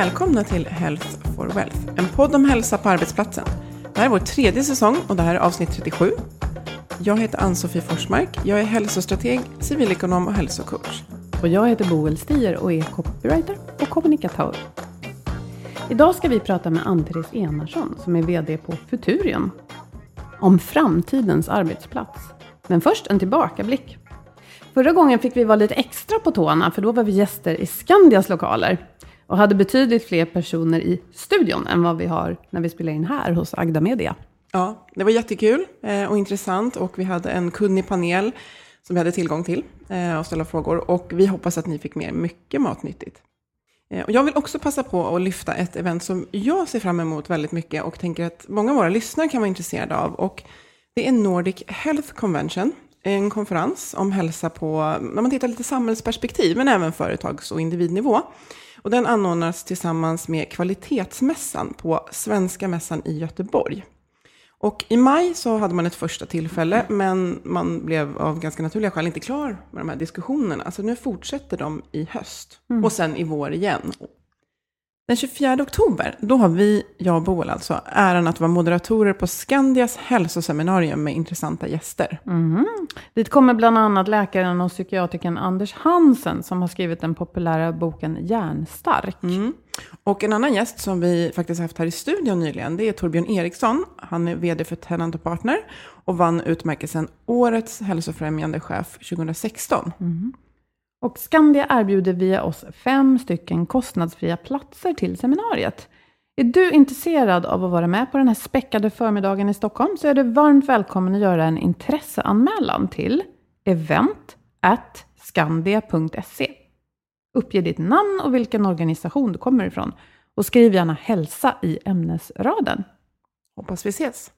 Välkomna till Health for Wealth, en podd om hälsa på arbetsplatsen. Det här är vår tredje säsong och det här är avsnitt 37. Jag heter Ann-Sofie Forsmark, jag är hälsostrateg, civilekonom och hälsocoach. Och jag heter Boel Stier och är copywriter och kommunikatör. Idag ska vi prata med Ann-Therese Enarsson som är VD på Futurion. Om framtidens arbetsplats. Men först en tillbakablick. Förra gången fick vi vara lite extra på tårna för då var vi gäster i Skandias lokaler. Och hade betydligt fler personer i studion än vad vi har när vi spelar in här hos Agda Media. Ja, det var jättekul eh, och intressant och vi hade en kunnig panel som vi hade tillgång till eh, och ställa frågor och vi hoppas att ni fick med er mycket matnyttigt. Eh, och jag vill också passa på att lyfta ett event som jag ser fram emot väldigt mycket och tänker att många av våra lyssnare kan vara intresserade av. Och det är Nordic Health Convention, en konferens om hälsa på, när man tittar lite samhällsperspektiv, men även företags och individnivå. Och den anordnas tillsammans med Kvalitetsmässan på Svenska Mässan i Göteborg. Och i maj så hade man ett första tillfälle, men man blev av ganska naturliga skäl inte klar med de här diskussionerna. Så nu fortsätter de i höst och sen i vår igen. Den 24 oktober, då har vi, jag och Boel alltså, äran att vara moderatorer på Skandias hälsoseminarium med intressanta gäster. Dit kommer bland annat läkaren och psykiatrikern Anders Hansen som har skrivit den populära boken Hjärnstark. Mm. Och en annan gäst som vi faktiskt haft här i studion nyligen, det är Torbjörn Eriksson. Han är vd för Tenant och Partner och vann utmärkelsen Årets hälsofrämjande chef 2016. Och Skandia erbjuder via oss fem stycken kostnadsfria platser till seminariet. Är du intresserad av att vara med på den här späckade förmiddagen i Stockholm så är du varmt välkommen att göra en intresseanmälan till event.skandia.se. Uppge ditt namn och vilken organisation du kommer ifrån. Och skriv gärna hälsa i ämnesraden. Hoppas vi ses.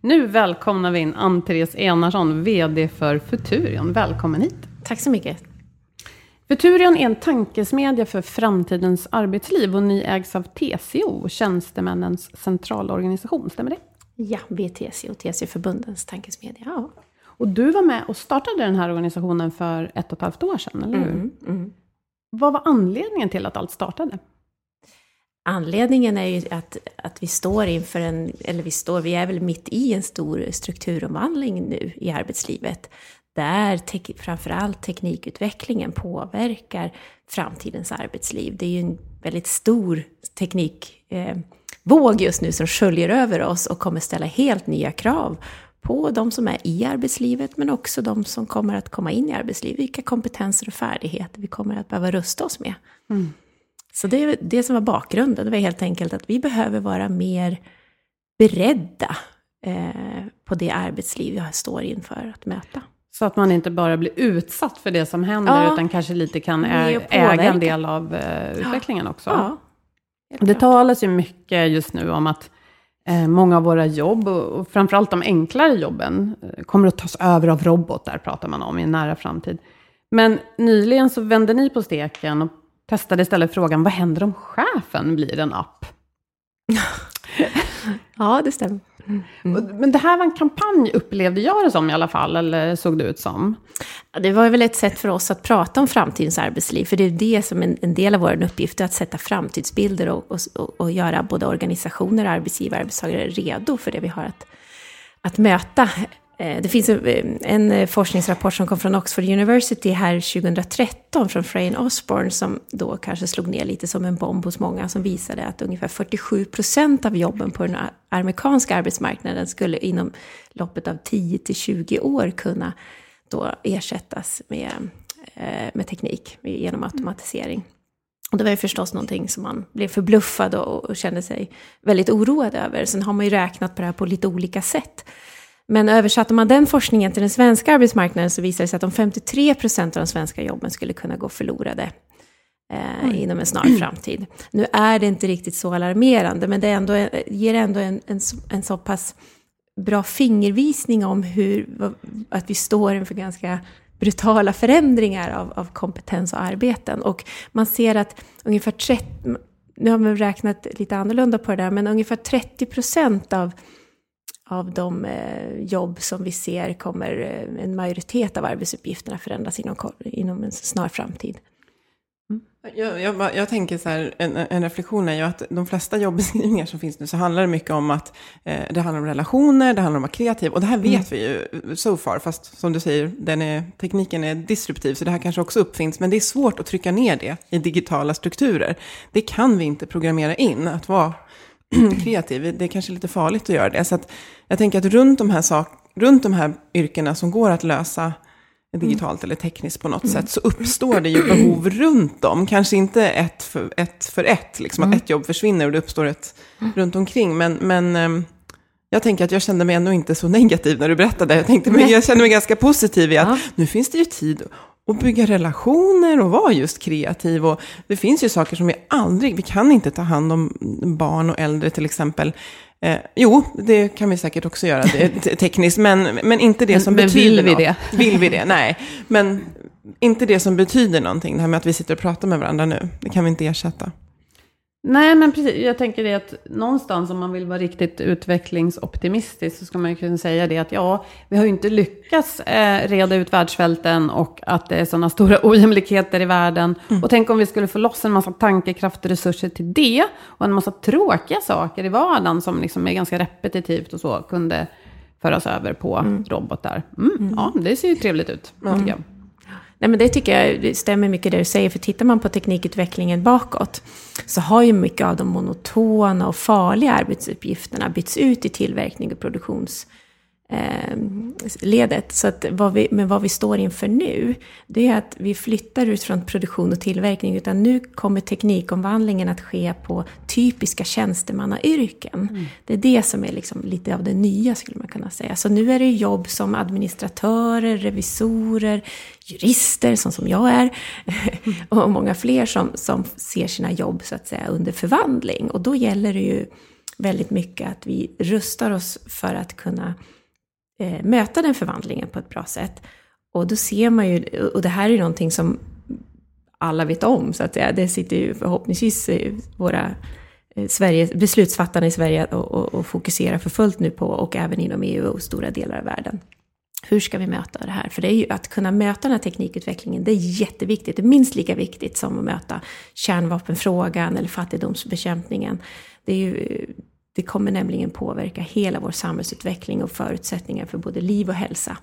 Nu välkomnar vi in Ann-Therese Enarsson, VD för Futurion. Välkommen hit. Tack så mycket. Futurion är en tankesmedja för framtidens arbetsliv och ni ägs av TCO, Tjänstemännens centralorganisation. Stämmer det? Ja, BTC och TC-förbundens tankesmedja. Ja. Och du var med och startade den här organisationen för ett och ett halvt år sedan, eller hur? Mm, mm. Vad var anledningen till att allt startade? Anledningen är ju att, att vi står inför en, eller vi står, vi är väl mitt i en stor strukturomvandling nu i arbetslivet. Där tek, framförallt teknikutvecklingen påverkar framtidens arbetsliv. Det är ju en väldigt stor teknikvåg eh, just nu som sköljer över oss och kommer ställa helt nya krav på de som är i arbetslivet men också de som kommer att komma in i arbetslivet. Vilka kompetenser och färdigheter vi kommer att behöva rusta oss med. Mm. Så det är det som var bakgrunden. Det var helt enkelt att vi behöver vara mer beredda eh, på det arbetsliv jag står inför att möta. Så att man inte bara blir utsatt för det som händer, Ja. utan kanske lite kan äga en del av eh, utvecklingen också. Ja, Det klart. talas ju mycket just nu om att eh, många av våra jobb, och, och framförallt de enklare jobben, eh, kommer att tas över av robotar, pratar man om i en nära framtid. Men nyligen så vände ni på steken och testade istället frågan, vad händer om chefen blir en app? Ja, det stämmer. Och- Men det här var en kampanj, upplevde jag det som i alla fall, eller såg det ut som? Ja, Det var väl ett sätt för oss att prata om framtidens arbetsliv, för det är det som en, en del av vår uppgift är att sätta framtidsbilder och, och, och, och göra både organisationer, arbetsgivare och arbetstagare redo för det vi har att, att möta. Eh, Det finns en, en forskningsrapport som kom från Oxford University här 2013 från Frayne Osborne som då kanske slog ner lite som en bomb hos många som visade att ungefär 47 procent av jobben på den amerikanska arbetsmarknaden skulle inom loppet av 10 till 20 år kunna då ersättas med, eh, med teknik genom automatisering. Och det var ju förstås någonting som man blev förbluffad och, och kände sig väldigt oroad över. Sen har man ju räknat på det här på lite olika sätt. Men översatte man den forskningen till den svenska arbetsmarknaden så visade det sig att de 53 procent av de svenska jobben skulle kunna gå förlorade eh, inom en snar framtid. Nu är det inte riktigt så alarmerande, men det ändå, ger ändå en, en, så- en så pass bra fingervisning om hur, att vi står inför ganska brutala förändringar av, av kompetens och arbeten. Och man ser att ungefär 30, nu har man räknat lite annorlunda på det där, men ungefär 30 procent av, av de eh, jobb som vi ser kommer, eh, en majoritet av arbetsuppgifterna förändras inom, inom en snar framtid. Jag, jag, bara- jag tänker så här, en, en reflektion är ju att de flesta jobbeskrivningar som finns nu så handlar det mycket om att eh, det handlar om relationer, det handlar om att vara kreativ. Och det här vet vi ju so far, fast som du säger, den är, tekniken är disruptiv, så det här kanske också uppfinns. Men det är svårt att trycka ner det i digitala strukturer. Det kan vi inte programmera in, att vara kreativ. Det är kanske lite farligt att göra det. Så att jag tänker att runt de här, sak, runt de här yrkena som går att lösa digitalt eller tekniskt på något sätt, så uppstår det ju behov runt om. Kanske inte ett för ett, för ett liksom att ett jobb försvinner och det uppstår ett runt omkring. Men, men ehm, jag tänker att jag kände mig ändå inte så negativ när du berättade. Jag, tänkte, men jag kände mig ganska positiv i att Ja. nu finns det ju tid att bygga relationer och vara just kreativ. Och det finns ju saker som vi aldrig, vi kan inte ta hand om barn och äldre till exempel. Eh, jo, det kan vi säkert också göra det, tekniskt, men, men inte det Men- som men betyder vill vi något. det? Vill vi det? Nej, men inte det som betyder någonting. Det här med att vi sitter och pratar med varandra nu, det kan vi inte ersätta. Nej, men precis. Jag tänker det att någonstans om man vill vara riktigt utvecklingsoptimistisk så ska man ju kunna säga det att ja, vi har ju inte lyckats eh, reda ut världsfälten och att det är sådana stora ojämlikheter i världen. Och tänk om vi skulle få loss en massa tankekraft och resurser till det och en massa tråkiga saker i vardagen som liksom är ganska repetitivt och så kunde föras över på robotar. Mm, Ja, det ser ju trevligt ut, tycker jag. Nej, men det tycker jag stämmer mycket det du säger, för tittar man på teknikutvecklingen bakåt så har ju mycket av de monotona och farliga arbetsuppgifterna bytts ut i tillverkning och produktionsledet. Så att vad vi, men vad vi står inför nu, det är att vi flyttar ut från produktion och tillverkning, utan nu kommer teknikomvandlingen att ske på typiska tjänstemannayrken. Det är det som är liksom lite av det nya, skulle man kunna säga. Så nu är det jobb som administratörer, revisorer, jurister, som, som jag är, och många fler som, som ser sina jobb så att säga under förvandling. Och då gäller det ju väldigt mycket att vi rustar oss för att kunna eh, möta den förvandlingen på ett bra sätt. Och då ser man ju, och det här är ju någonting som alla vet om, så att säga. Det sitter ju förhoppningsvis våra eh, Sverige, beslutsfattarna i Sverige och, och, och fokuserar för fullt nu på, och även inom EU och stora delar av världen. Hur ska vi möta det här? För det är ju att kunna möta den här teknikutvecklingen, det är jätteviktigt. Det är minst lika viktigt som att möta kärnvapenfrågan eller fattigdomsbekämpningen. Det, är ju, eh, det kommer nämligen påverka hela vår samhällsutveckling och förutsättningar för både liv och hälsa.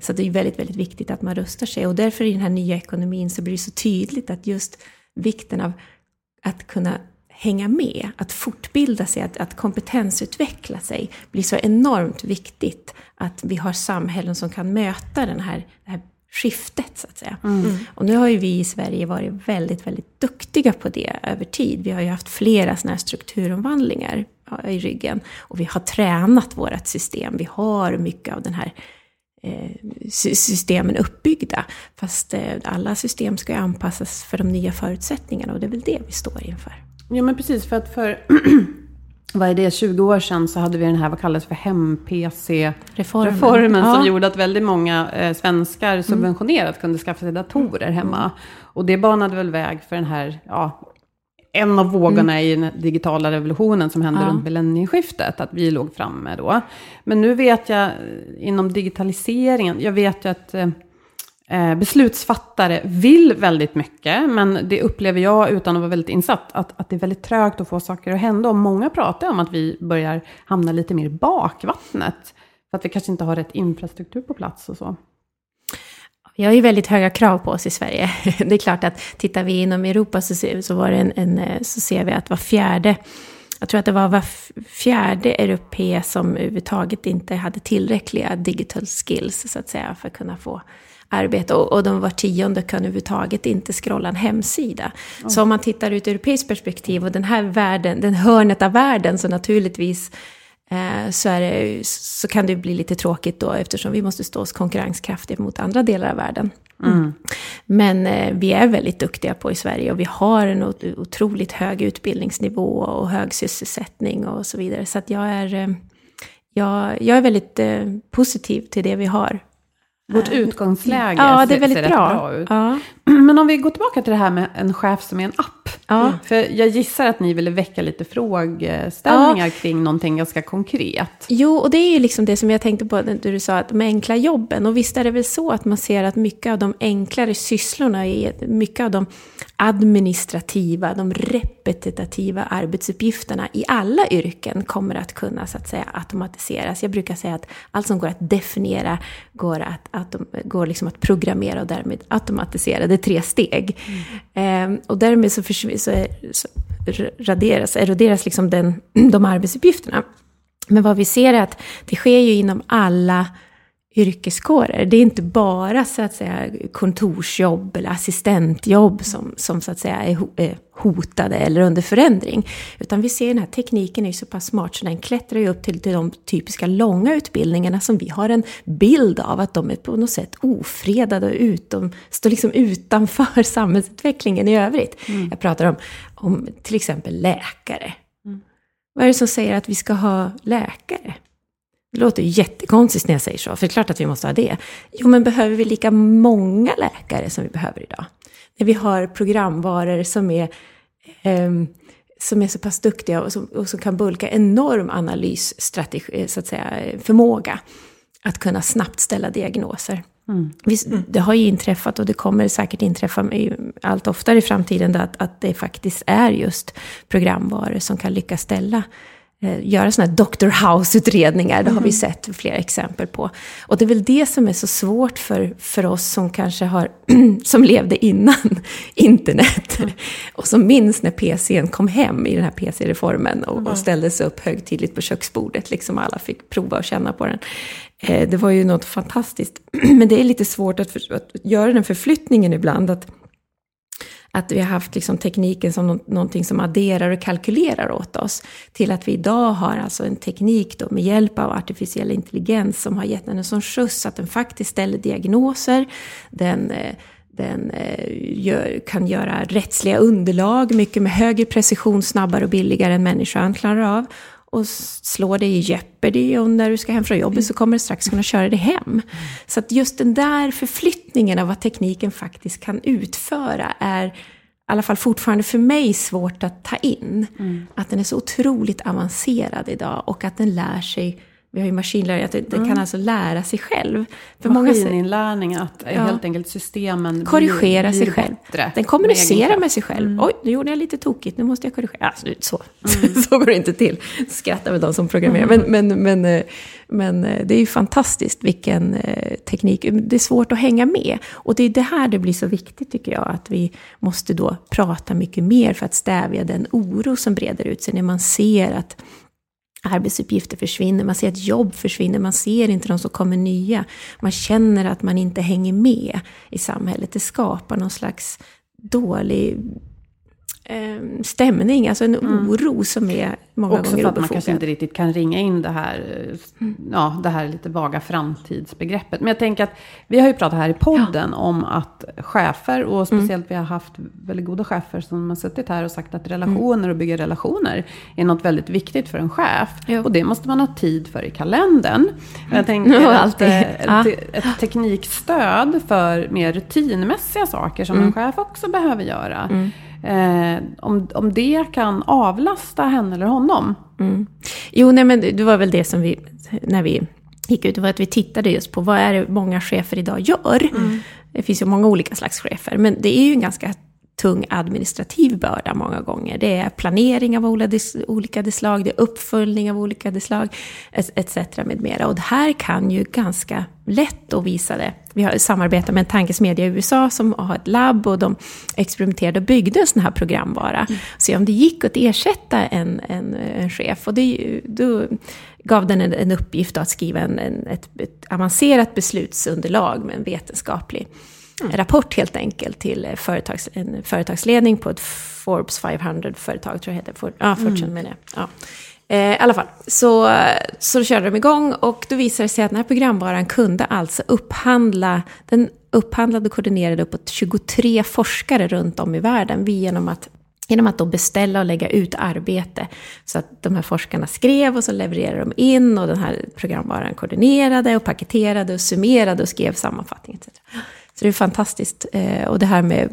Så det är väldigt, väldigt viktigt att man rustar sig. Och därför i den här nya ekonomin så blir det så tydligt att just vikten av att kunna hänga med, att fortbilda sig, att, att kompetensutveckla sig blir så enormt viktigt att vi har samhällen som kan möta den här, det här skiftet så att säga. Och nu har ju vi i Sverige varit väldigt, väldigt duktiga på det över tid. Vi har ju haft flera sådana här strukturomvandlingar i ryggen och vi har tränat vårt system. Vi har mycket av den här eh, systemen uppbyggda. Fast eh, alla system ska ju anpassas för de nya förutsättningarna och det är väl det vi står inför. Ja men precis, för att för vad är det, 20 år sedan så hade vi den här, vad kallas för hem-PC-reformen. Reformen, ja. Som gjorde att väldigt många eh, svenskar mm. subventionerat kunde skaffa sig datorer hemma. Mm. Och det banade väl väg för den här, ja, en av vågorna mm. i den digitala revolutionen som hände ja. runt millennieskiftet, att vi låg framme då. Men nu vet jag inom digitaliseringen, jag vet ju att eh, eh, beslutsfattare vill väldigt mycket, men det upplever jag utan att vara väldigt insatt, att, att det är väldigt trögt att få saker att hända. Och många pratar om att vi börjar hamna lite mer i bakvattnet, för att vi kanske inte har rätt infrastruktur på plats och så. Vi har ju väldigt höga krav på oss i Sverige. Det är klart att tittar vi inom Europa så ser, så var en, en, så ser vi att var fjärde jag tror att det var var fjärde europé som överhuvudtaget inte hade tillräckliga digital skills, så att säga, för att kunna få arbete. Och, och de var tionde kan överhuvudtaget inte scrolla en hemsida. Mm. Så om man tittar ur ett europeiskt perspektiv och den här världen, den hörnet av världen, så naturligtvis eh, så, det, så, kan det bli lite tråkigt då eftersom vi måste stå oss konkurrenskraftiga mot andra delar av världen. Mm. Men eh, vi är väldigt duktiga på i Sverige och vi har en otroligt hög utbildningsnivå och hög sysselsättning och så vidare. Så att jag är, eh, jag, jag är väldigt eh, positiv till det vi har vårt utgångsläge ja, det är väldigt ser bra. bra ut. Ja. Men om vi går tillbaka till det här med en chef som är en app. Ja. För jag gissar att ni ville väcka lite frågeställningar ja. kring någonting ganska konkret. Jo, och det är ju liksom det som jag tänkte på när du sa att de enkla jobben. Och visst är det väl så att man ser att mycket av de enklare sysslorna, är, mycket av de administrativa, de repetitiva arbetsuppgifterna i alla yrken kommer att kunna så att säga automatiseras. Jag brukar säga att allt som går att definiera går att, att, går liksom att programmera och därmed automatisera. Är tre steg. Mm. Eh, och därmed så, så, så raderas, eroderas liksom den, de arbetsuppgifterna. Men vad vi ser är att det sker ju inom alla yrkeskårer. Det är inte bara så att säga kontorsjobb eller assistentjobb som, som så att säga är hotade eller under förändring. Utan vi ser den här tekniken är så pass smart så den klättrar ju upp till, till de typiska långa utbildningarna som vi har en bild av att de är på något sätt ofredade och utom, står liksom utanför samhällsutvecklingen i övrigt. Mm. Jag pratar om, om till exempel läkare. Mm. Vad är det som säger att vi ska ha läkare? Det låter ju jättekonstigt när jag säger så, för det är klart att vi måste ha det. Jo, men behöver vi lika många läkare som vi behöver idag? När vi har programvaror som är, eh, som är så pass duktiga och som, och som kan bulka enorm analysstrategi, så att säga, förmåga att kunna snabbt ställa diagnoser. Mm. Det har ju inträffat och det kommer säkert inträffa allt oftare i framtiden att, att det faktiskt är just programvaror som kan lyckas ställa göra sådana här Dr. House-utredningar. Det har vi mm. sett flera exempel på. Och det är väl det som är så svårt för, för oss som kanske har, som levde innan internet. Mm. Och som minns när PCn kom hem i den här PC-reformen och, och ställdes upp högtidligt på köksbordet. Liksom alla fick prova och känna på den. Eh, det var ju något fantastiskt. Men det är lite svårt att, för, att göra den förflyttningen ibland. Att, att vi har haft liksom tekniken som någonting som adderar och kalkylerar åt oss, till att vi idag har alltså en teknik då med hjälp av artificiell intelligens som har gett den en sån skjuts att den faktiskt ställer diagnoser, den eh, den eh, gör, kan göra rättsliga underlag mycket med högre precision, snabbare och billigare än människan klarar av och slår dig i Jeopardy och när du ska hem från jobbet så kommer du strax kunna köra dig hem. Så att just den där förflyttningen av vad tekniken faktiskt kan utföra är i alla fall fortfarande för mig svårt att ta in. Mm. Att den är så otroligt avancerad idag och att den lär sig vi har ju maskinlärning, att det, det mm. kan alltså lära sig själv. För Maskininlärning, att ja. helt enkelt systemen korrigera blir, sig blir själv. Bättre den kommunicerar med, med sig själv. Mm. Oj, nu gjorde jag lite tokigt, nu måste jag korrigera. Alltså, så, mm. så går det inte till. Skrattar väl de som programmerar. Men, men, men, eh, men eh, det är ju fantastiskt vilken eh, teknik. Det är svårt att hänga med. Och det är det här det blir så viktigt tycker jag, att vi måste då prata mycket mer för att stävja den oro som breder ut sig när man ser att arbetsuppgifter försvinner, man ser att jobb försvinner, man ser inte de som kommer nya. Man känner att man inte hänger med i samhället. Det skapar någon slags dålig stämning, alltså en oro som är många Också gånger för att man kanske inte riktigt kan ringa in det här, eh, ja, det här lite vaga framtidsbegreppet. Men jag tänker att vi har ju pratat här i podden om att chefer, och speciellt vi har haft väldigt goda chefer som har suttit här och sagt att relationer och bygga relationer är något väldigt viktigt för en chef. Ja. Och det måste man ha tid för i kalendern. Jag tänker Ja, att eh, Ja. ett, ett teknikstöd för mer rutinmässiga saker som en chef också behöver göra. Eh, om, om det kan avlasta henne eller honom. Mm. Jo, nej, men det var väl det som vi, när vi gick ut, det var att vi tittade just på vad är det många chefer idag gör. Det finns ju många olika slags chefer, men det är ju en ganska tung administrativ börda många gånger. Det är planering av olika slag, det är uppföljning av olika slag, etc. med mera. Och det här kan ju ganska lätt att visa det. Vi har samarbetat med en tankesmedja i USA som har ett labb och de experimenterade och byggde en sån här programvara. Se om det gick att ersätta en, en, en chef. Och det, då gav den en, en uppgift att skriva en, en, ett, ett avancerat beslutsunderlag med en vetenskaplig rapport helt enkelt till företags, en företagsledning på ett Forbes 500-företag, tror jag det heter. For, ja, Fortune menar jag. Ja. Eh, I alla fall, så, så körde de igång och då visade det sig att den här programvaran kunde alltså upphandla, den upphandlade och koordinerade uppåt 23 forskare runt om i världen genom att Genom att då beställa och lägga ut arbete. Så att de här forskarna skrev och så levererade de in och den här programvaran koordinerade och paketerade och summerade och skrev sammanfattning etc. Så det är fantastiskt. Eh, Och det här med,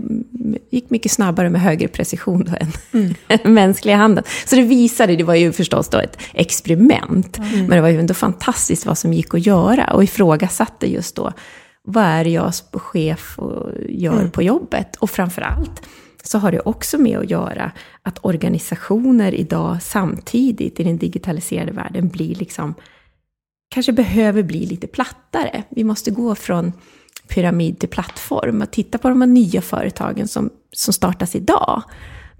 gick mycket snabbare med högre precision då än än mänskliga handen. Så det visade, det var ju förstås då ett experiment. Men det var ju ändå fantastiskt vad som gick att göra och ifrågasatte just då vad är det jag som chef och gör på jobbet? Och framför allt så har det också med att göra att organisationer idag samtidigt i den digitaliserade världen blir liksom, kanske behöver bli lite plattare. Vi måste gå från pyramid till plattform och titta på de här nya företagen som, som startas idag.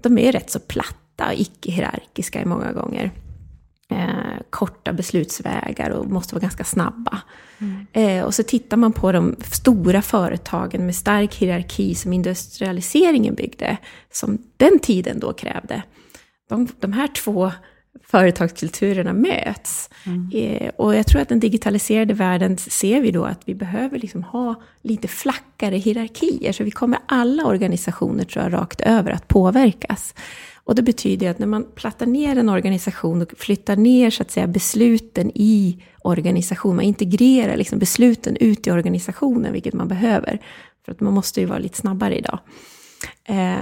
De är rätt så platta och icke-hierarkiska många gånger. Eh, korta beslutsvägar och måste vara ganska snabba. Eh, och så tittar man på de stora företagen med stark hierarki som industrialiseringen byggde, som den tiden då krävde. De, de här två företagskulturerna möts. Eh, och jag tror att den digitaliserade världen ser vi då att vi behöver liksom ha lite flackare hierarkier. Så vi kommer alla organisationer tror jag rakt över att påverkas. Och det betyder att när man plattar ner en organisation och flyttar ner så att säga besluten i organisationen, man integrerar liksom besluten ut i organisationen, vilket man behöver. För att man måste ju vara lite snabbare idag. Eh,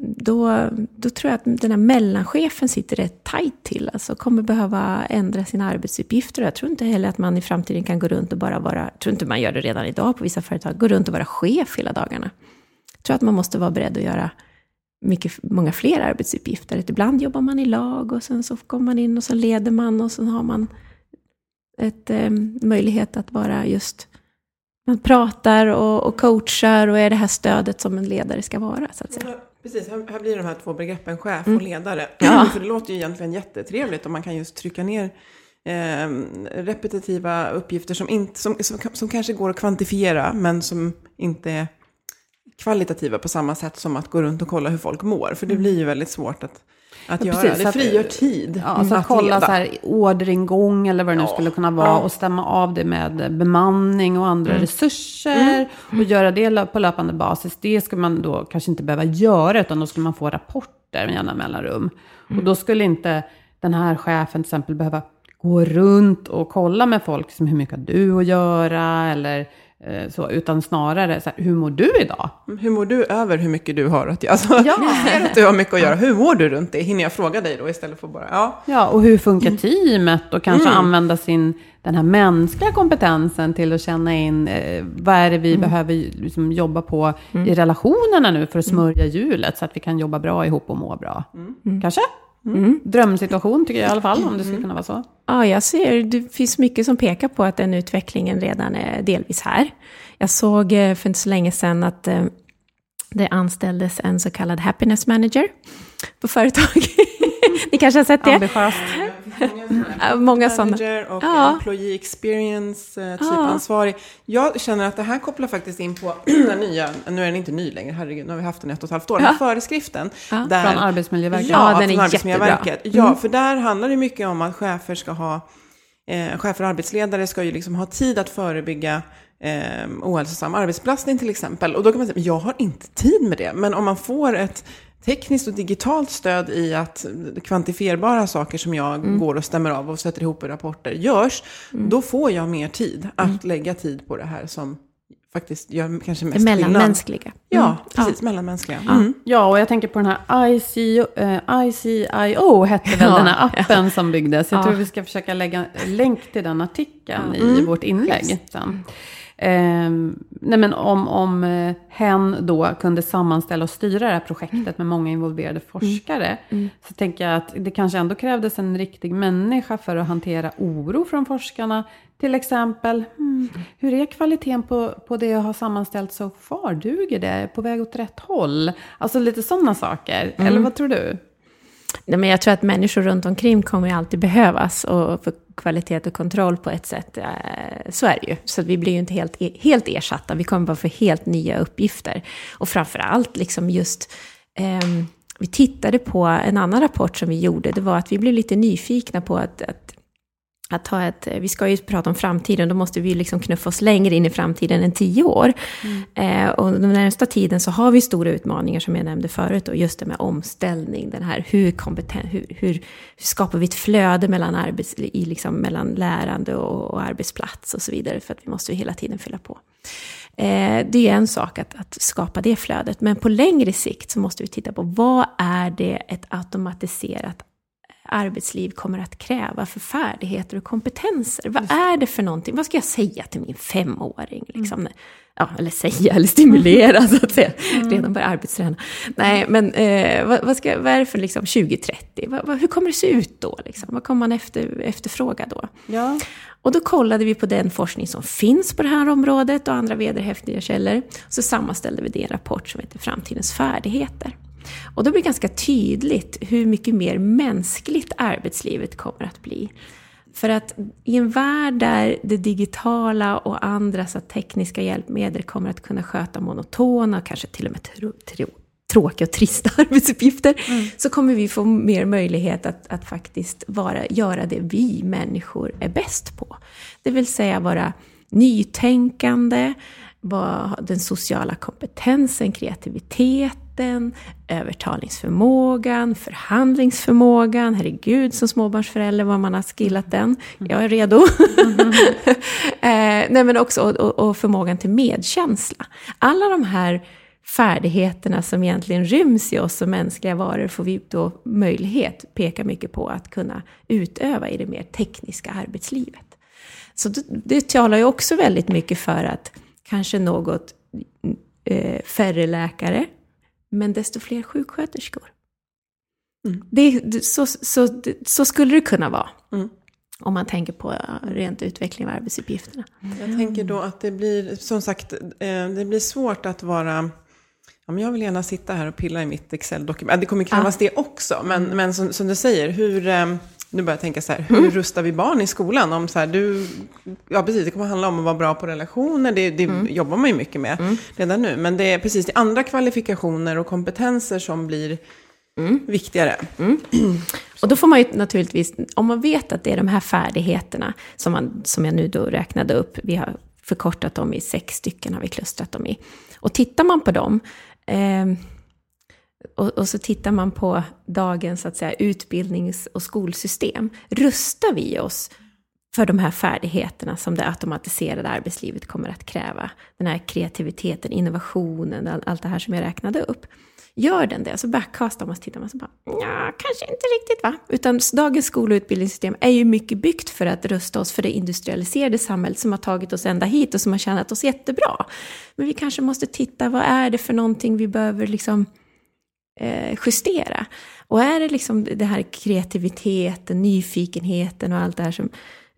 då, då tror jag att den här mellanchefen sitter rätt tajt till, alltså kommer behöva ändra sina arbetsuppgifter. Jag tror inte heller att man i framtiden kan gå runt och bara vara, jag tror inte man gör det redan idag på vissa företag, gå runt och vara chef hela dagarna. Jag tror att man måste vara beredd att göra mycket, många fler arbetsuppgifter. Att ibland jobbar man i lag och sen så kommer man in och så leder man och sen har man ett, eh, möjlighet att vara just man pratar och, och coachar och är det här stödet som en ledare ska vara. Så att säga. Precis, här, här blir de här två begreppen chef Mm. och ledare. Ja. För det låter ju egentligen jättetrevligt om man kan just trycka ner eh, repetitiva uppgifter som, inte, som, som, som kanske går att kvantifiera men som inte är kvalitativa på samma sätt som att gå runt och kolla hur folk mår. För det blir ju väldigt svårt att, att Ja, göra. precis, så det att- frigör tid Ja, så att att kolla leda. så här, orderingång eller vad det nu Ja. skulle kunna vara Ja. och stämma av det med bemanning och andra Mm. resurser och göra det på löpande basis. Det skulle man då kanske inte behöva göra utan då skulle man få rapporter med jämna mellanrum. Mm. Och då skulle inte den här chefen till exempel behöva gå runt och kolla med folk som hur mycket har du att göra eller så, utan snarare så här, hur mår du idag? Hur mår du över hur mycket du har att göra? Alltså, Ja. Jag ser att du har mycket att göra. Hur mår du runt det? Hinner jag fråga dig då istället för bara, ja. Ja, och hur funkar teamet? Och kanske Mm. använda sin, den här mänskliga kompetensen till att känna in eh, vad är det vi behöver liksom, jobba på i relationerna nu för att smörja hjulet så att vi kan jobba bra ihop och må bra. Kanske? Drömsituation tycker jag i alla fall, om det skulle kunna vara så. Ja, jag ser, det finns mycket som pekar på att den utvecklingen redan är delvis här. Jag såg eh, för inte så länge sedan att eh, det anställdes en så kallad happiness manager på företag. Ni kanske har sett det? Ambitiöst. Många sådana. Manager och Ja. employee experience, eh, typ Ja. ansvarig. Jag känner att det här kopplar faktiskt in på den nya, nu är den inte ny längre, herregud, nu har vi haft den i ett och ett halvt år, den här föreskriften. Ja. Där, Från Arbetsmiljöverket. Ja, Ja, den är Arbetsmiljöverket. jättebra. Ja, Mm. för där handlar det mycket om att chefer ska ha, eh, chefer och arbetsledare ska ju liksom ha tid att förebygga eh, ohälsosam arbetsbelastning till exempel. Och då kan man säga, men jag har inte tid med det. Men om man får ett tekniskt och digitalt stöd i att kvantifierbara saker som jag Mm. går och stämmer av och sätter ihop i rapporter görs, då får jag mer tid att Mm. lägga tid på det här som faktiskt gör kanske Det mest skillnad. mellanmänskliga. Ja, Mm. precis. Mellanmänskliga. Mm. Ja, och jag tänker på den här ICO, eh, ICIO, hette väl Ja, den här appen som byggdes. Jag Ja. tror vi ska försöka lägga länk till den artikeln i Mm. vårt inlägg sen. Ehm, nej men om, om eh, hen då kunde sammanställa och styra det här projektet med många involverade forskare, så tänker jag att det kanske ändå krävdes en riktig människa för att hantera oro från forskarna. Till exempel, hmm, hur är kvaliteten på, på det jag har sammanställt så far? Duger det? På väg åt rätt håll? Alltså lite sådana saker. Eller vad tror du? Nej, men jag tror att människor runt omkring kommer ju alltid behövas och för kvalitet och kontroll på ett sätt. Eh, så är det ju. Så vi blir ju inte helt, e, helt ersatta. Vi kommer bara få helt nya uppgifter. Och framför allt liksom just ehm, vi tittade på en annan rapport som vi gjorde. Det var att vi blev lite nyfikna på att, att att ha ett, vi ska ju prata om framtiden, då måste vi liksom knuffa oss längre in i framtiden än tio år. Eh, och den närmsta tiden så har vi stora utmaningar som jag nämnde förut, och just det med omställning, den här hur, kompeten, hur, hur, hur skapar vi ett flöde mellan, arbets, i liksom mellan lärande och, och arbetsplats och så vidare, för att vi måste ju hela tiden fylla på. Eh, det är en sak att, att skapa det flödet, men på längre sikt så måste vi titta på vad är det ett automatiserat arbetsliv kommer att kräva för färdigheter och kompetenser. Vad är det för någonting? Vad ska jag säga till min femåring? Liksom? Ja, eller säga, eller stimulera så att säga. Redan börja arbetsträna. Nej, men eh, vad, vad, ska, vad är det för liksom, 2030? Vad, vad, hur kommer det se ut då? Liksom? Vad kommer man efter, efterfråga då? Ja. Och då kollade vi på den forskning som finns på det här området och andra vederhäftiga källor. Så sammanställde vi det i en rapport som heter Framtidens färdigheter. Och då blir det ganska tydligt hur mycket mer mänskligt arbetslivet kommer att bli. För att i en värld där det digitala och andra så tekniska hjälpmedel kommer att kunna sköta monotona, kanske till och med tro, tro, tråkiga och trista arbetsuppgifter, så kommer vi få mer möjlighet att, att faktiskt vara, göra det vi människor är bäst på. Det vill säga vara nytänkande, vara, den sociala kompetensen, kreativiteten, övertalningsförmågan, förhandlingsförmågan. Herregud, som småbarnsförälder vad man har skillat den. Jag är redo. eh, nej, men också och, och förmågan till medkänsla. Alla de här färdigheterna som egentligen ryms i oss som mänskliga varor får vi då möjlighet, peka mycket på, att kunna utöva i det mer tekniska arbetslivet. Så det, det talar ju också väldigt mycket för att kanske något eh, färre läkare, men desto fler sjuksköterskor. Mm. Det, så, så, så skulle det kunna vara. Mm. Om man tänker på rent utveckling av arbetsuppgifterna. Jag tänker då att det blir, som sagt, eh, det blir svårt att vara Ja, men jag vill gärna sitta här och pilla i mitt Excel-dokument. Det kommer krävas det också. Men, men som, som du säger, hur, eh, nu börjar jag tänka så här, hur rustar vi barn i skolan? Om så här, du, ja, precis, det kommer handla om att vara bra på relationer. Det, det jobbar man ju mycket med redan nu. Men det är precis det andra kvalifikationer och kompetenser som blir viktigare. Och då får man ju naturligtvis, om man vet att det är de här färdigheterna som, man, som jag nu då räknade upp, vi har förkortat dem i sex stycken, har vi klustrat dem i. Och tittar man på dem, eh, och, och, så tittar man på dagens så att säga, utbildnings och skolsystem, rustar vi oss för de här färdigheterna som det automatiserade arbetslivet kommer att kräva? Den här kreativiteten, innovationen, all, allt det här som jag räknade upp. Gör den det, så backcastar man och tittar man så bara, ja, kanske inte riktigt va? Utan dagens skol och utbildningssystem är ju mycket byggt för att rusta oss för det industrialiserade samhället som har tagit oss ända hit och som har tjänat oss jättebra. Men vi kanske måste titta, vad är det för någonting vi behöver liksom Eh, justera? Och är det liksom det här kreativiteten, nyfikenheten och allt det här som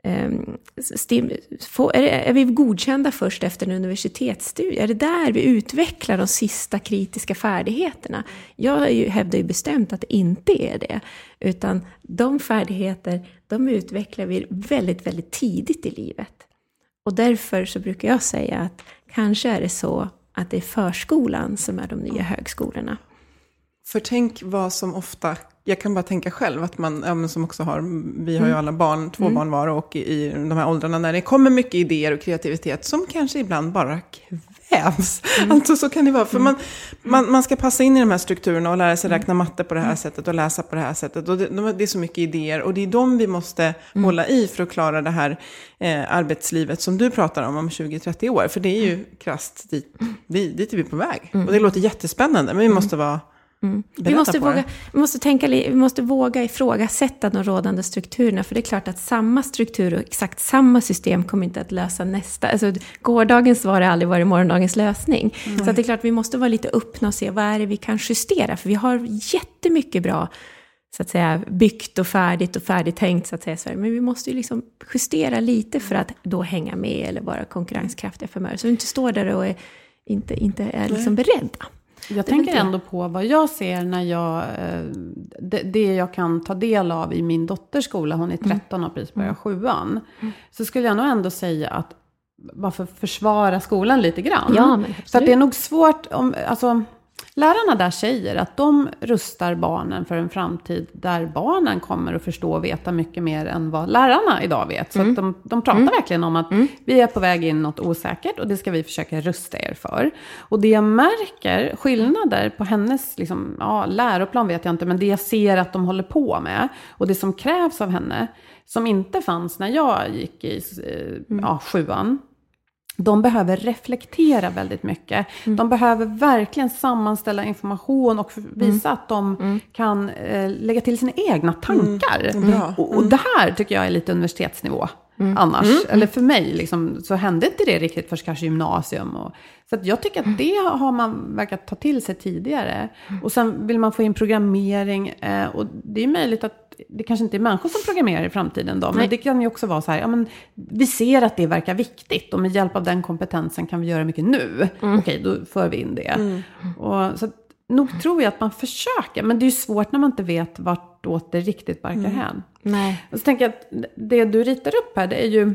ehm, stim, få, är, är, vi godkända först efter en universitetsstudie? Är det där vi utvecklar de sista kritiska färdigheterna? Jag ju, hävdar ju bestämt att det inte är det. Utan de färdigheter, de utvecklar vi väldigt, väldigt tidigt i livet. Och därför så brukar jag säga att kanske är det så att det är förskolan som är de nya högskolorna. För tänk vad som ofta, jag kan bara tänka själv, att man, ja, som också har, vi har ju Mm. alla barn, två barn var och i, i de här åldrarna när det kommer mycket idéer och kreativitet som kanske ibland bara kvävs. Mm. Alltså så kan det vara, för man, man, man ska passa in i de här strukturerna och lära sig räkna matte på det Mm. här sättet och läsa på det här sättet. Och det, de- det är så mycket idéer och det är de vi måste Mm. hålla i för att klara det här eh, arbetslivet som du pratar om om 20-30 år. För det är ju krasst dit, dit, dit är vi på väg. Och det låter jättespännande, men vi måste vara Mm. Vi måste, våga, vi, måste tänka, vi måste våga ifrågasätta de rådande strukturerna. För det är klart att samma struktur och exakt samma system kommer inte att lösa nästa. Alltså, gårdagens svar har aldrig varit morgondagens lösning. Så att det är klart vi måste vara lite öppna och se vad är det vi kan justera. För vi har jättemycket bra så att säga, byggt och färdigt och färdigtänkt så att säga Sverige. Men vi måste ju liksom justera lite för att då hänga med eller vara konkurrenskraftiga framöver. Så vi inte står där och är, inte, inte är liksom beredda. Jag tänker ändå på vad jag ser när jag, eh, det, det jag kan ta del av i min dotters skola, hon är Mm. 13 och precis börjar sjuan. Så skulle jag nog ändå säga att, bara för att försvara skolan lite grann. Ja, men för att det är nog svårt, om, alltså, lärarna där säger att de rustar barnen för en framtid där barnen kommer att förstå och veta mycket mer än vad lärarna idag vet. Så att de, de pratar verkligen om att vi är på väg in något osäkert och det ska vi försöka rusta er för. Och det jag märker, skillnader på hennes liksom, ja, läroplan vet jag inte, men det jag ser att de håller på med och det som krävs av henne, som inte fanns när jag gick i eh, ja, sjuan, de behöver reflektera väldigt mycket. De behöver verkligen sammanställa information och visa att de kan eh, lägga till sina egna tankar. bra. Och, och det här tycker jag är lite universitetsnivå. Annars, eller för mig, liksom, så hände inte det riktigt först kanske gymnasium. Och, så jag tycker att det har man verkat ta till sig tidigare. Och sen vill man få in programmering. Eh, och det är möjligt att det kanske inte är människor som programmerar i framtiden då. Men Nej. det kan ju också vara så här, ja, men vi ser att det verkar viktigt. Och med hjälp av den kompetensen kan vi göra mycket nu. Okej, då för vi in det. Och, så nog tror jag att man försöker. Men det är ju svårt när man inte vet vartåt det riktigt barkar hän. Nej. Och så tänker jag att det du ritar upp här, det är ju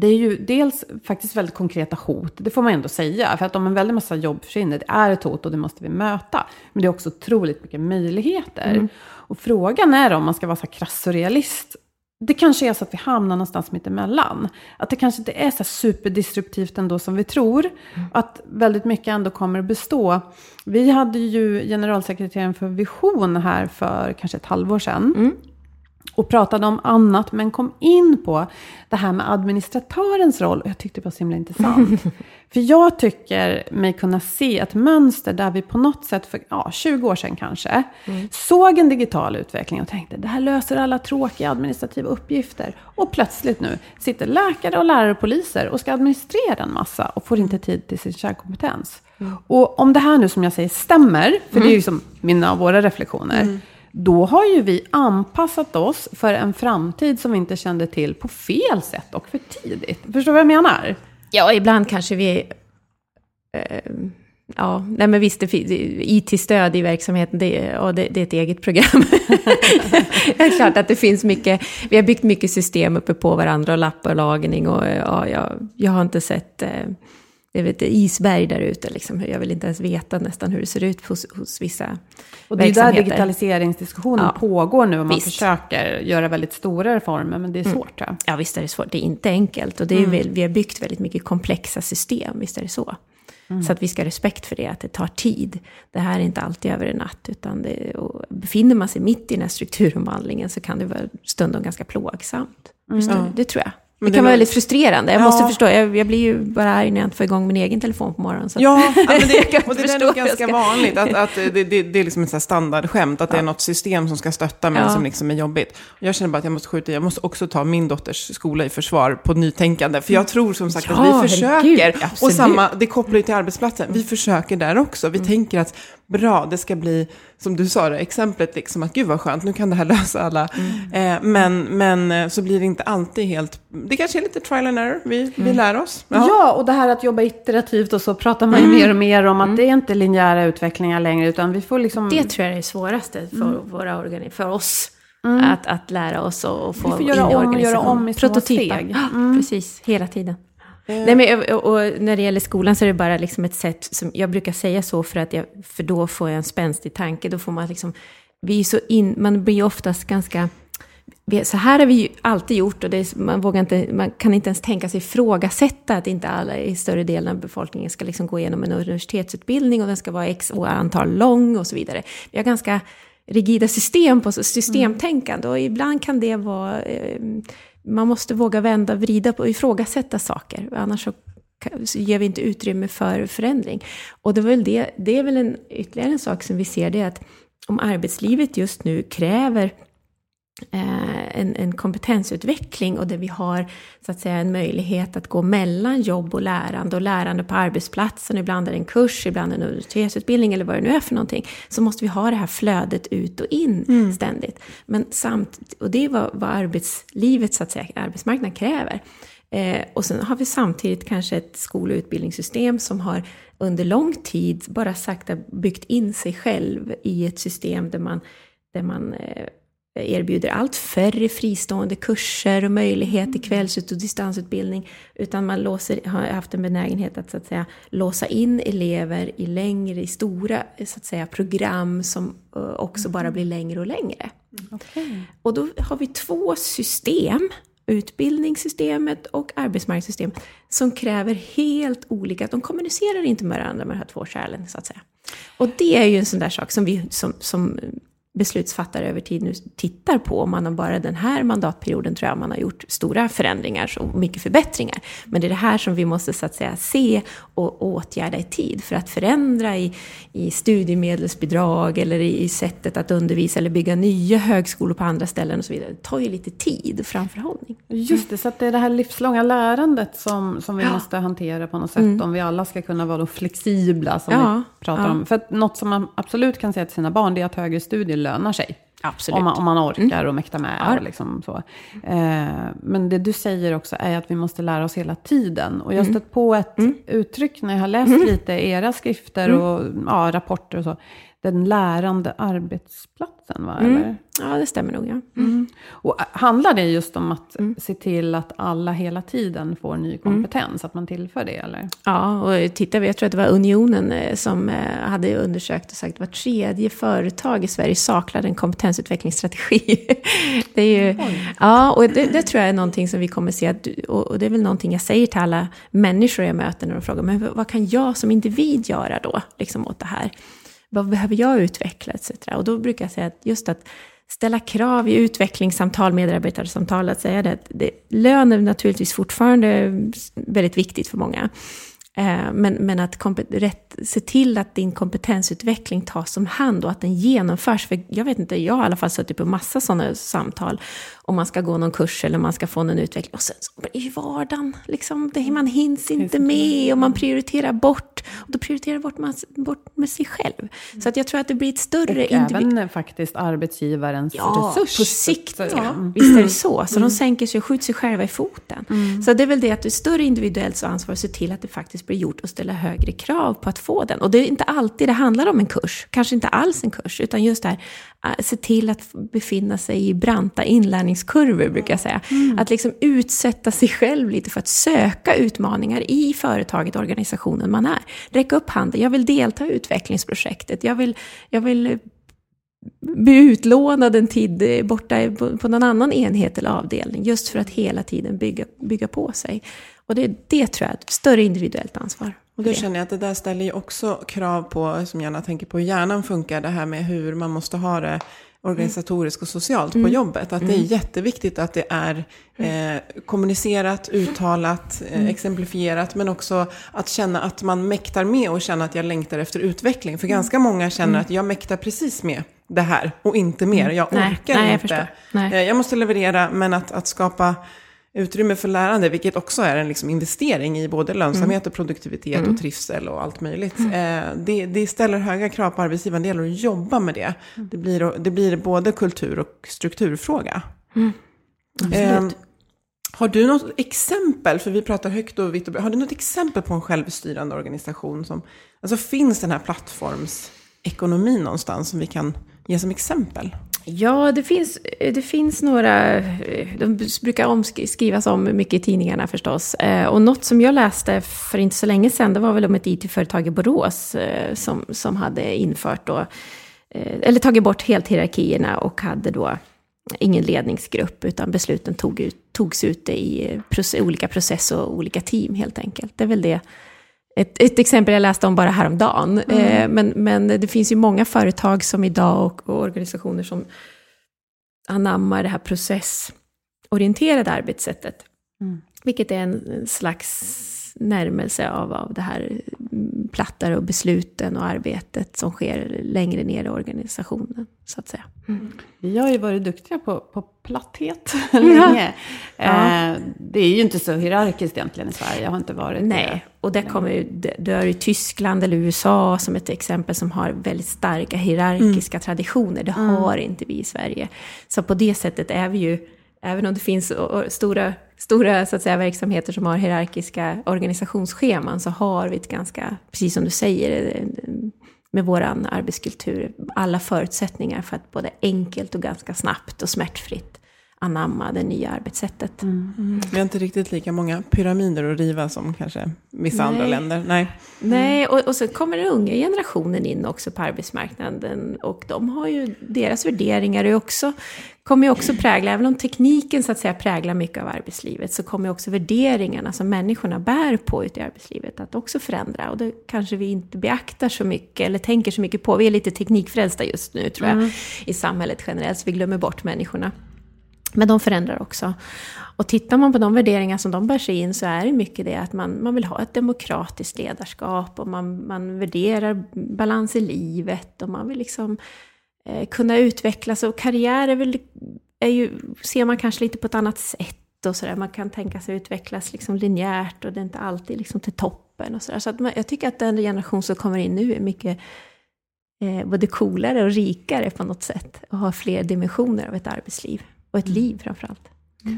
det är ju dels faktiskt väldigt konkreta hot, det får man ändå säga. För att om en väldig massa jobb försvinner, det är ett hot och det måste vi möta. Men det är också otroligt mycket möjligheter. Och frågan är om man ska vara så krass och realist. Det kanske är så att vi hamnar någonstans mitt emellan. Att det kanske inte är så superdisruptivt ändå som vi tror. Att väldigt mycket ändå kommer att bestå. Vi hade ju generalsekreteraren för Vision här för kanske ett halvår sedan och pratade om annat, men kom in på det här med administratörens roll. Och jag tyckte det var så himla intressant. för jag tycker mig kunna se ett mönster där vi på något sätt, för ja, 20 år sedan kanske, såg en digital utveckling och tänkte det här löser alla tråkiga administrativa uppgifter. Och plötsligt nu sitter läkare och lärare och poliser och ska administrera en massa och får inte tid till sin kärnkompetens. Och om det här nu som jag säger stämmer, för det är ju som mina och våra reflektioner, då har ju vi anpassat oss för en framtid som vi inte kände till på fel sätt och för tidigt. Förstår du vad jag menar? Ja, ibland kanske vi... Eh, ja, nej men visst, IT-stöd i verksamheten, det, är- det, det är ett eget program. det är klart att det finns mycket, vi har byggt mycket system uppe på varandra och lapp och lagning och ja, jag, jag har inte sett eh, jag vet, isberg där ute. Liksom. Jag vill inte ens veta nästan hur det ser ut hos, hos vissa Och det är där digitaliseringsdiskussionen Ja. pågår nu och man Visst. försöker göra väldigt stora reformer, men det är svårt tror jag. Ja, visst är det svårt. Det är inte enkelt. Och det är väl, vi har byggt väldigt mycket komplexa system, visst är det så. Så att vi ska ha respekt för det, att det tar tid. Det här är inte alltid över en natt. Utan det, befinner man sig mitt i den här strukturomvandlingen så kan det vara stundom ganska plågsamt. Visst, det, det tror jag. Men det det kan var- vara väldigt frustrerande. Jag Ja. måste förstå, jag, jag blir ju bara arg när jag inte får igång min egen telefon på morgonen. Så Ja, ja men det, och det är ganska ska- vanligt. Att, att det, det, det är liksom ett standardskämt, att det är något system som ska stötta men Ja. som liksom är jobbigt. Jag känner bara att jag måste skjuta jag måste också ta min dotters skola i försvar på nytänkande. För jag tror som sagt Ja, att vi herregud, försöker, och samma, det kopplar ju till arbetsplatsen, vi försöker där också. Vi tänker att bra, det ska bli, som du sa det, exemplet liksom att gud vad skönt, nu kan det här lösa alla. Eh, men, men eh, så blir det inte alltid helt, det kanske är lite trial and error, vi, vi lär oss. Ja. och det här att jobba iterativt och så pratar man ju mer och mer om att det är inte linjära utvecklingar längre, utan vi får liksom... Det tror jag är det svåraste för, våra organi- för oss. Mm. Att, att lära oss och, och få får in göra i om och göra om i små Prototypa. steg. Mm. Precis, hela tiden. Nej, men, och, och när det gäller skolan så är det bara liksom ett sätt som, jag brukar säga så för att jag, för då får jag en spänstig tanke, då får man liksom, vi är så in, man blir ju oftast ganska, så här har vi ju alltid gjort och det är, man, vågar inte, man kan inte ens tänka sig ifrågasätta att inte alla i större delen av befolkningen ska liksom gå igenom en universitetsutbildning och den ska vara x antal lång och så vidare. Vi har ganska rigida system på systemtänkande och ibland kan det vara, eh, man måste våga vända, vrida på och ifrågasätta saker, annars så ger vi inte utrymme för förändring. Och det, var väl det, det är väl en, ytterligare en sak som vi ser, det är att om arbetslivet just nu kräver en, en kompetensutveckling och där vi har så att säga en möjlighet att gå mellan jobb och lärande och lärande på arbetsplatsen, ibland är det en kurs, ibland en universitetsutbildning eller vad det nu är för någonting, så måste vi ha det här flödet ut och in ständigt. Men samt, och det är vad, vad arbetslivet, så att säga, arbetsmarknaden kräver. Eh, och sen har vi samtidigt kanske ett skol och utbildningssystem som har under lång tid bara sakta byggt in sig själv i ett system där man, där man eh, erbjuder allt färre fristående kurser och möjlighet till kvällsut och distansutbildning. Utan man låser, har haft en benägenhet att, så att säga, låsa in elever i längre, i stora så att säga, program som eh, också bara blir längre och längre. Och då har vi två system, utbildningssystemet och arbetsmarknadssystemet, som kräver helt olika, de kommunicerar inte med varandra med de här två kärlen så att säga. Och det är ju en sån där sak som vi som, som beslutsfattare över tid nu tittar på. Om man har bara den här mandatperioden tror jag man har gjort stora förändringar och mycket förbättringar. Men det är det här som vi måste så att säga se och åtgärda i tid för att förändra i, i studiemedelsbidrag eller i, sättet att undervisa eller bygga nya högskolor på andra ställen och så vidare. Det tar ju lite tid och framförhållning. Just det, så att det är det här livslånga lärandet som, som vi måste hantera på något sätt. Om vi alla ska kunna vara flexibla som Ja, vi pratar ja. om. För att något som man absolut kan säga till sina barn det är att högre studier lönar sig. Absolut. Om man, om man orkar och mäktar med. Ja. Och liksom så. Eh, men det du säger också är att vi måste lära oss hela tiden. Och jag har stött på ett uttryck när jag har läst lite era skrifter och ja, rapporter och så. Den lärande arbetsplatsen, va? Eller? Ja, det stämmer nog. Ja. Och handlar det just om att se till att alla hela tiden får ny kompetens? Att man tillför det, eller? Ja, och tittar vi, jag tror att det var Unionen eh, som eh, hade undersökt och sagt att var tredje företag i Sverige saknade en kompetensutvecklingsstrategi. det är ju, ja, och det, det tror jag är någonting som vi kommer se, att, och det är väl någonting jag säger till alla människor jag möter när de frågar, men vad kan jag som individ göra då, liksom åt det här? Vad behöver jag utveckla, etc. Och då brukar jag säga att just att ställa krav i utvecklingssamtal, medarbetarsamtal, att säga det, det, lön är naturligtvis fortfarande väldigt viktigt för många. Eh, men, men att rätt, se till att din kompetensutveckling tas om hand och att den genomförs. För jag vet inte, jag har i alla fall suttit på massa sådana samtal. Om man ska gå någon kurs eller man ska få någon utveckling. Och sen så i vardagen, liksom, det, man hinns inte med och man prioriterar bort. Och då prioriterar bort man bort med sig själv. Så att jag tror att det blir ett större Och även eh, faktiskt arbetsgivarens Ja, resurs. på sikt. Så. Mm. Visst är det så. Så de sänker sig och skjuter sig själva i foten. Så det är väl det att det är större individuellt ansvar att se till att det faktiskt blir gjort och ställa högre krav på att få den. Och det är inte alltid det handlar om en kurs, kanske inte alls en kurs, utan just det här, äh, se till att befinna sig i branta inlärningskurvor, brukar jag säga. Att liksom utsätta sig själv lite för att söka utmaningar i företaget, organisationen man är. Räcka upp handen, jag vill delta i utvecklingsprojektet, jag vill, jag vill eh, bli utlånad en tid eh, borta på, på någon annan enhet eller avdelning, just för att hela tiden bygga, bygga på sig. Och det, det tror jag är ett större individuellt ansvar. Och då känner jag att det där ställer ju också krav på, som gärna tänker på hur hjärnan funkar, det här med hur man måste ha det organisatoriskt och socialt på jobbet. Att det är jätteviktigt att det är eh, kommunicerat, uttalat, eh, exemplifierat, men också att känna att man mäktar med och känna att jag längtar efter utveckling. För ganska många känner att jag mäktar precis med det här och inte mer. Jag Nej, orkar nej, jag inte. Nej. Eh, jag måste leverera, men att, att skapa utrymme för lärande, vilket också är en liksom investering i både lönsamhet och produktivitet Mm. och trivsel och allt möjligt. Eh, det, det ställer höga krav på arbetsgivaren, det gäller att jobba med det. Det blir, det blir både kultur och strukturfråga. Eh, har du något exempel, för vi pratar högt och vitt och har du något exempel på en självstyrande organisation som, alltså finns den här plattformsekonomin någonstans som vi kan ge som exempel? Ja, det finns, eh, det finns några, eh, de brukar omskrivas om mycket i tidningarna förstås. Eh, och något som jag läste för inte så länge sedan, det var väl om ett IT-företag i Borås som, som hade infört då, eller tagit bort helt hierarkierna och hade då ingen ledningsgrupp, utan besluten tog ut, togs ute i olika process och olika team helt enkelt. Det är väl det. Ett, ett exempel jag läste om bara häromdagen. Eh, men, men det finns ju många företag som idag och, och organisationer som anammar det här processorienterade arbetssättet. Vilket är en slags närmelse av, av det här mm, plattare och besluten och arbetet som sker längre ner i organisationen, så att säga. Vi har ju varit duktiga på, på platthet länge. Ja. Eh, det är ju inte så hierarkiskt egentligen i Sverige. Jag har inte varit Nej, och det kommer ju, du har ju Tyskland eller USA som ett exempel som har väldigt starka hierarkiska traditioner. Det har inte vi i Sverige. Så på det sättet är vi ju, även om det finns stora, stora så att säga, verksamheter som har hierarkiska organisationsscheman, så har vi ett ganska, precis som du säger, eh, med vår arbetskultur, alla förutsättningar för att både enkelt och ganska snabbt och smärtfritt anamma det nya arbetssättet. Vi har inte riktigt lika många pyramider att riva som kanske vissa andra Nej. länder. Nej. Nej, och, och så kommer den unga generationen in också på arbetsmarknaden och de har ju, deras värderingar är också, kommer ju också prägla, även om tekniken så att säga präglar mycket av arbetslivet, så kommer också värderingarna som människorna bär på ute i arbetslivet att också förändra. Och det kanske vi inte beaktar så mycket, eller tänker så mycket på. Vi är lite teknikfrälsta just nu, tror jag, i samhället generellt, så vi glömmer bort människorna. Men de förändrar också. Och tittar man på de värderingar som de bär sig in så är det mycket det att man, man vill ha ett demokratiskt ledarskap och man, man värderar balans i livet och man vill liksom eh, kunna utvecklas. Och karriär är väl, är ju, ser man kanske lite på ett annat sätt och sådär. Man kan tänka sig utvecklas liksom linjärt och det är inte alltid liksom till toppen och sådär. Så att man, jag tycker att den generation som kommer in nu är mycket eh, både coolare och rikare på något sätt och har fler dimensioner av ett arbetsliv. Och ett liv framförallt.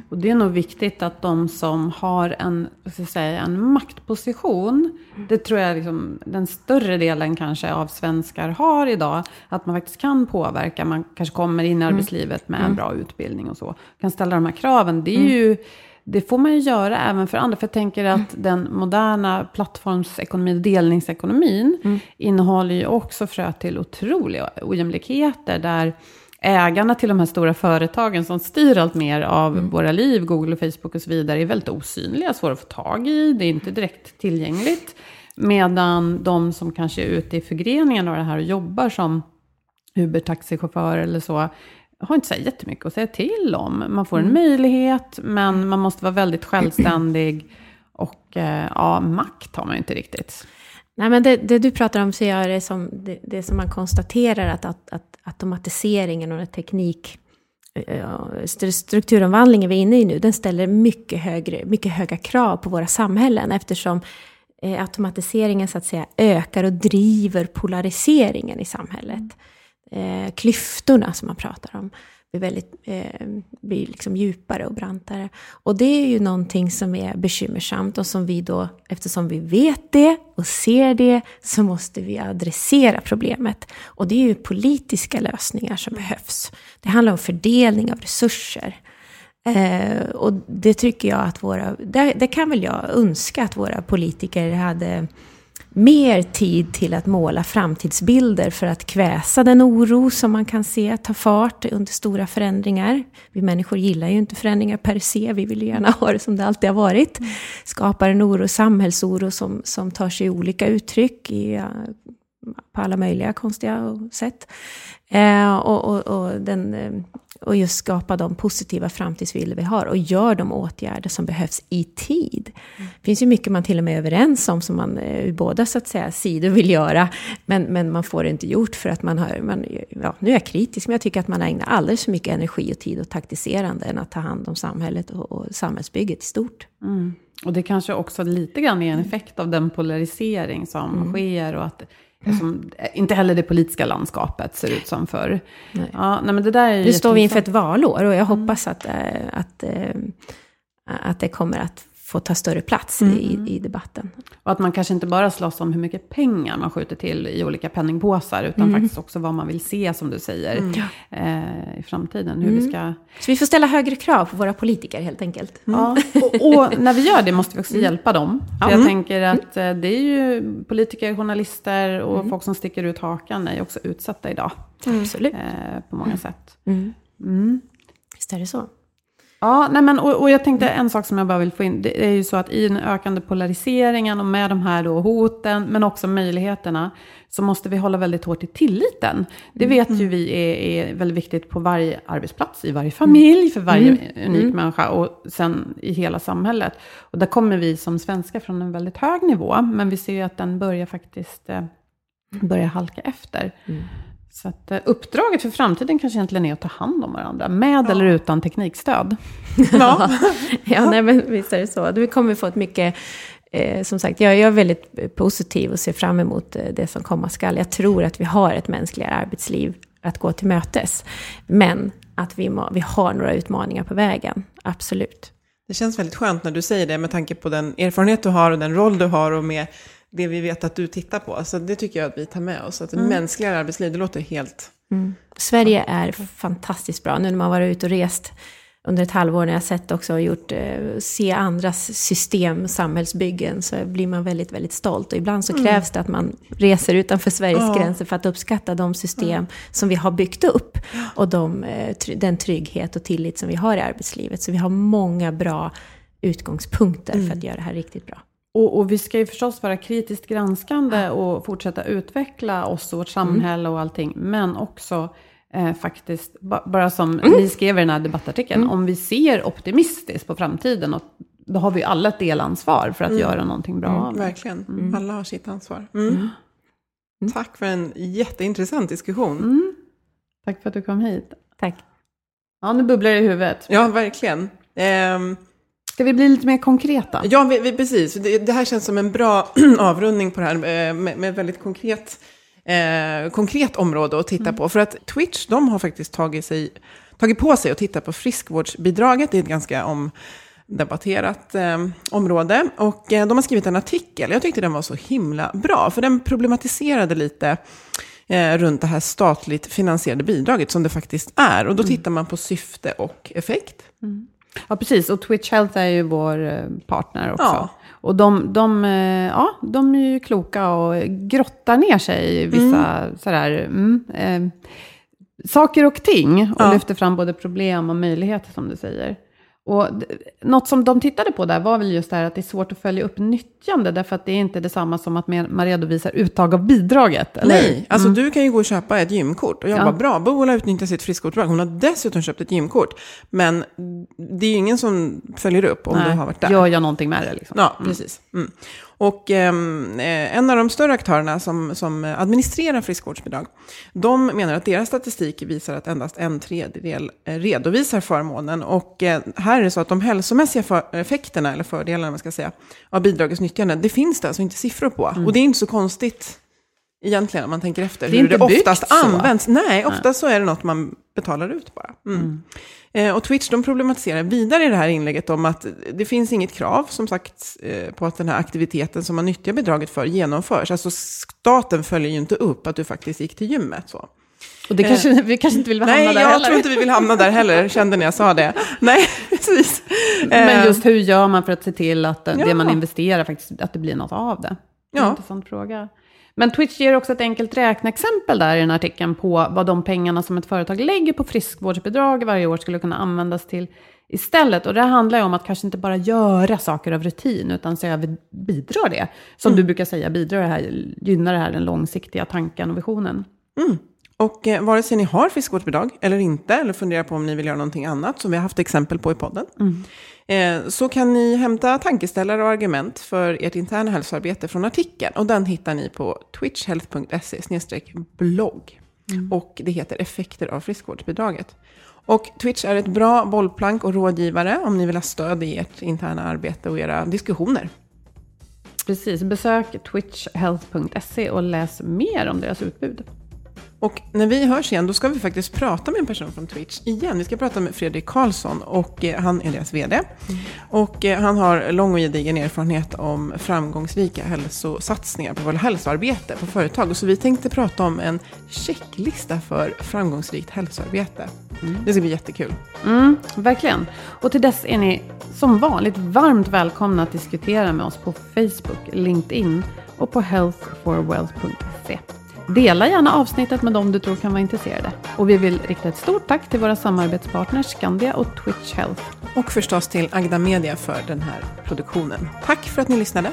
Och det är nog viktigt att de som har en, ska jag säga, en maktposition, det tror jag liksom, den större delen kanske av svenskar har idag, att man faktiskt kan påverka, man kanske kommer in i arbetslivet med en bra utbildning och så, kan ställa de här kraven. Det är ju det får man ju göra även för andra. För jag tänker att den moderna plattformsekonomin, delningsekonomin, innehåller ju också frö till otroliga ojämlikheter. Där ägarna till de här stora företagen som styr allt mer av våra liv, Google och Facebook och så vidare, är väldigt osynliga, svåra att få tag i, det är inte direkt tillgängligt. Medan de som kanske är ute i förgreningen av det här och jobbar som Uber-taxichaufför eller så, har inte så jättemycket att säga till om. Man får en möjlighet, men man måste vara väldigt självständig. Och eh, ja, makt har man ju inte riktigt. Nej, men det, det du pratar om ser jag det som det, det som man konstaterar att, att, att automatiseringen och teknik eh, eh, strukturomvandlingen vi är inne i nu, den ställer mycket, högre, mycket höga krav på våra samhällen eftersom eh, automatiseringen så att säga ökar och driver polariseringen i samhället. Eh, klyftorna som man pratar om blir, väldigt, eh, blir liksom djupare och brantare. Och det är ju någonting som är bekymmersamt och som vi då, eftersom vi vet det och ser det, så måste vi adressera problemet. Och det är ju politiska lösningar som behövs. Det handlar om fördelning av resurser. Eh, och det tycker jag att våra, det, det kan väl jag önska att våra politiker hade mer tid till att måla framtidsbilder för att kväsa den oro som man kan se ta fart under stora förändringar. Vi människor gillar ju inte förändringar per se, vi vill ju gärna ha det som det alltid har varit. Skapar en oro, samhällsoro som, som tar sig olika uttryck i, ja, på alla möjliga konstiga sätt. Eh, och, och, och den, eh, och just skapa de positiva framtidsbilder vi har och gör de åtgärder som behövs i tid. Det finns ju mycket man till och med är överens om som man eh, båda så att säga sidor vill göra, men, men man får det inte gjort för att man har, man, ja, nu är jag kritisk, men jag tycker att man ägnar alldeles för mycket energi och tid åt taktiserande än att ta hand om samhället och, och samhällsbygget i stort. Mm. Och det kanske också lite grann är en effekt av den polarisering som Mm. sker och att som, inte heller det politiska landskapet ser ut som förr. Nej. Ja, nej, men det där är Nu står vi inför ett valår och jag hoppas att, eh, att, eh, att det kommer att få ta större plats i, i debatten. Och att man kanske inte bara slåss om hur mycket pengar man skjuter till i olika penningpåsar, utan Mm. faktiskt också vad man vill se, som du säger, eh, i framtiden. Hur Mm. vi ska... Så vi får ställa högre krav på våra politiker helt enkelt. Ja, och, och när vi gör det måste vi också hjälpa dem. För jag Mm. tänker att eh, det är ju politiker, journalister och Mm. folk som sticker ut hakan är ju också utsatta idag. Absolut. Eh, på många sätt. Mm. Mm. Visst är det så. Ja, nej men, och, och jag tänkte en sak som jag bara vill få in. Det är ju så att i den ökande polariseringen och med de här då hoten, men också möjligheterna, så måste vi hålla väldigt hårt i tilliten. Det vet ju vi är, är väldigt viktigt på varje arbetsplats, i varje familj, för varje unik människa och sen i hela samhället. Och där kommer vi som svenskar från en väldigt hög nivå, men vi ser ju att den börjar faktiskt eh, börjar halka efter. Så att, eh, uppdraget för framtiden kanske egentligen är att ta hand om varandra, med eller utan teknikstöd. Ja. ja, nej, men visst är det så. Du kommer få ett mycket... Eh, som sagt, jag, jag är väldigt positiv och ser fram emot eh, det som komma skall. Jag tror att vi har ett mänskligare arbetsliv att gå till mötes. Men att vi, må, vi har några utmaningar på vägen, absolut. Det känns väldigt skönt när du säger det med tanke på den erfarenhet du har och den roll du har och med det vi vet att du tittar på. Så det tycker jag att vi tar med oss. Att Mm. mänskligare arbetsliv, det låter helt... Sverige är fantastiskt bra. Nu när man varit ute och rest under ett halvår när jag sett också och gjort, eh, se andras system, samhällsbyggen, så blir man väldigt, väldigt stolt. Och ibland så krävs det att man reser utanför Sveriges Ja. gränser för att uppskatta de system som vi har byggt upp. Och de, eh, den trygghet och tillit som vi har i arbetslivet. Så vi har många bra utgångspunkter för att göra det här riktigt bra. Och, och vi ska ju förstås vara kritiskt granskande och fortsätta utveckla oss och vårt samhälle och allting. Men också eh, faktiskt, ba, bara som ni skrev i den här debattartikeln, om vi ser optimistiskt på framtiden, och, då har vi alla ett delansvar för att göra någonting bra av det. Verkligen. Alla har sitt ansvar. Mm. Tack för en jätteintressant diskussion. Mm. Tack för att du kom hit. Tack. Ja, nu bubblar det i huvudet. Ja, verkligen. Ehm, Ska vi bli lite mer konkreta? ja, vi, vi, precis. Det, det här känns som en bra avrundning på det här eh, med, med väldigt konkret, eh, konkret område att titta på. För att Twitch, de har faktiskt tagit, sig, tagit på sig att titta på friskvårdsbidraget. Det är ett ganska omdebatterat eh, område. Och eh, de har skrivit en artikel. Jag tyckte den var så himla bra. För den problematiserade lite eh, runt det här statligt finansierade bidraget som det faktiskt är. Och då tittar man på syfte och effekt. Ja, precis. Och Twitch Health är ju vår eh, partner också. Ja. Och de, de, eh, ja, de är ju kloka och grottar ner sig i vissa sådär, mm, eh, saker och ting. Och Ja. lyfter fram både problem och möjligheter som du säger. Och något som de tittade på där var väl just det här att det är svårt att följa upp nyttjande. Därför att det är inte detsamma som att man redovisar uttag av bidraget. Eller? Nej, alltså du kan ju gå och köpa ett gymkort. Och jag Ja. bara, bra, Bola utnyttjar sitt friskkortsbidrag. Hon har dessutom köpt ett gymkort. Men det är ju ingen som följer upp om Nej, du har varit där. Gör jag någonting med det liksom? Ja, precis. Mm. Och ehm, eh, en av de större aktörerna som, som administrerar friskvårdsbidrag, de menar att deras statistik visar att endast en tredjedel eh, redovisar förmånen. Och eh, här är det så att de hälsomässiga för, effekterna, eller fördelarna man ska säga, av bidragets nyttjande, det finns det alltså inte siffror på. Och det är inte så konstigt egentligen om man tänker efter. Mm. Det är hur inte det oftast så. används. Nej, oftast så är det något man betalar ut bara. Mm. Eh, Och Twitch de problematiserar vidare i det här inlägget om att det finns inget krav, som sagt, eh, på att den här aktiviteten som man nyttjar bidraget för genomförs. Alltså staten följer ju inte upp att du faktiskt gick till gymmet. Så. Och det kanske, vi kanske inte vill hamna Eh. Nej, där jag heller. tror inte vi vill hamna där heller, kände när jag sa det. Nej, precis. Men Eh, just hur gör man för att se till att det Ja. man investerar, faktiskt, att det blir något av det? Det är en Ja. intressant fråga. Men Twitch ger också ett enkelt räkneexempel där i den artikeln på vad de pengarna som ett företag lägger på friskvårdsbidrag varje år skulle kunna användas till istället. Och det handlar ju om att kanske inte bara göra saker av rutin, utan se över, bidrar det? Som du brukar säga, bidrar det här, gynnar det här den långsiktiga tanken och visionen? Och eh, vare sig ni har friskvårdsbidrag eller inte, eller funderar på om ni vill göra någonting annat, som vi har haft exempel på i podden, eh, så kan ni hämta tankeställare och argument för ert interna hälsoarbete från artikeln. Och den hittar ni på twitchhealth.se blogg. Och det heter Effekter av friskvårdsbidraget. Och Twitch är ett bra bollplank och rådgivare om ni vill ha stöd i ert interna arbete och era diskussioner. Precis, besök twitchhealth.se och läs mer om deras utbud. Och när vi hörs igen, då ska vi faktiskt prata med en person från Twitch igen. Vi ska prata med Fredrik Karlsson och eh, han är deras VD. Och eh, han har lång och gedigen erfarenhet om framgångsrika hälsosatsningar på vårt hälsoarbete på företag. Och så vi tänkte prata om en checklista för framgångsrikt hälsoarbete. Det ska bli jättekul. Mm, verkligen. Och till dess är ni som vanligt varmt välkomna att diskutera med oss på Facebook, LinkedIn och på healthforwealth.se. Dela gärna avsnittet med dem du tror kan vara intresserade. Och vi vill rikta ett stort tack till våra samarbetspartners Skandia och Twitch Health. Och förstås till Agda Media för den här produktionen. Tack för att ni lyssnade.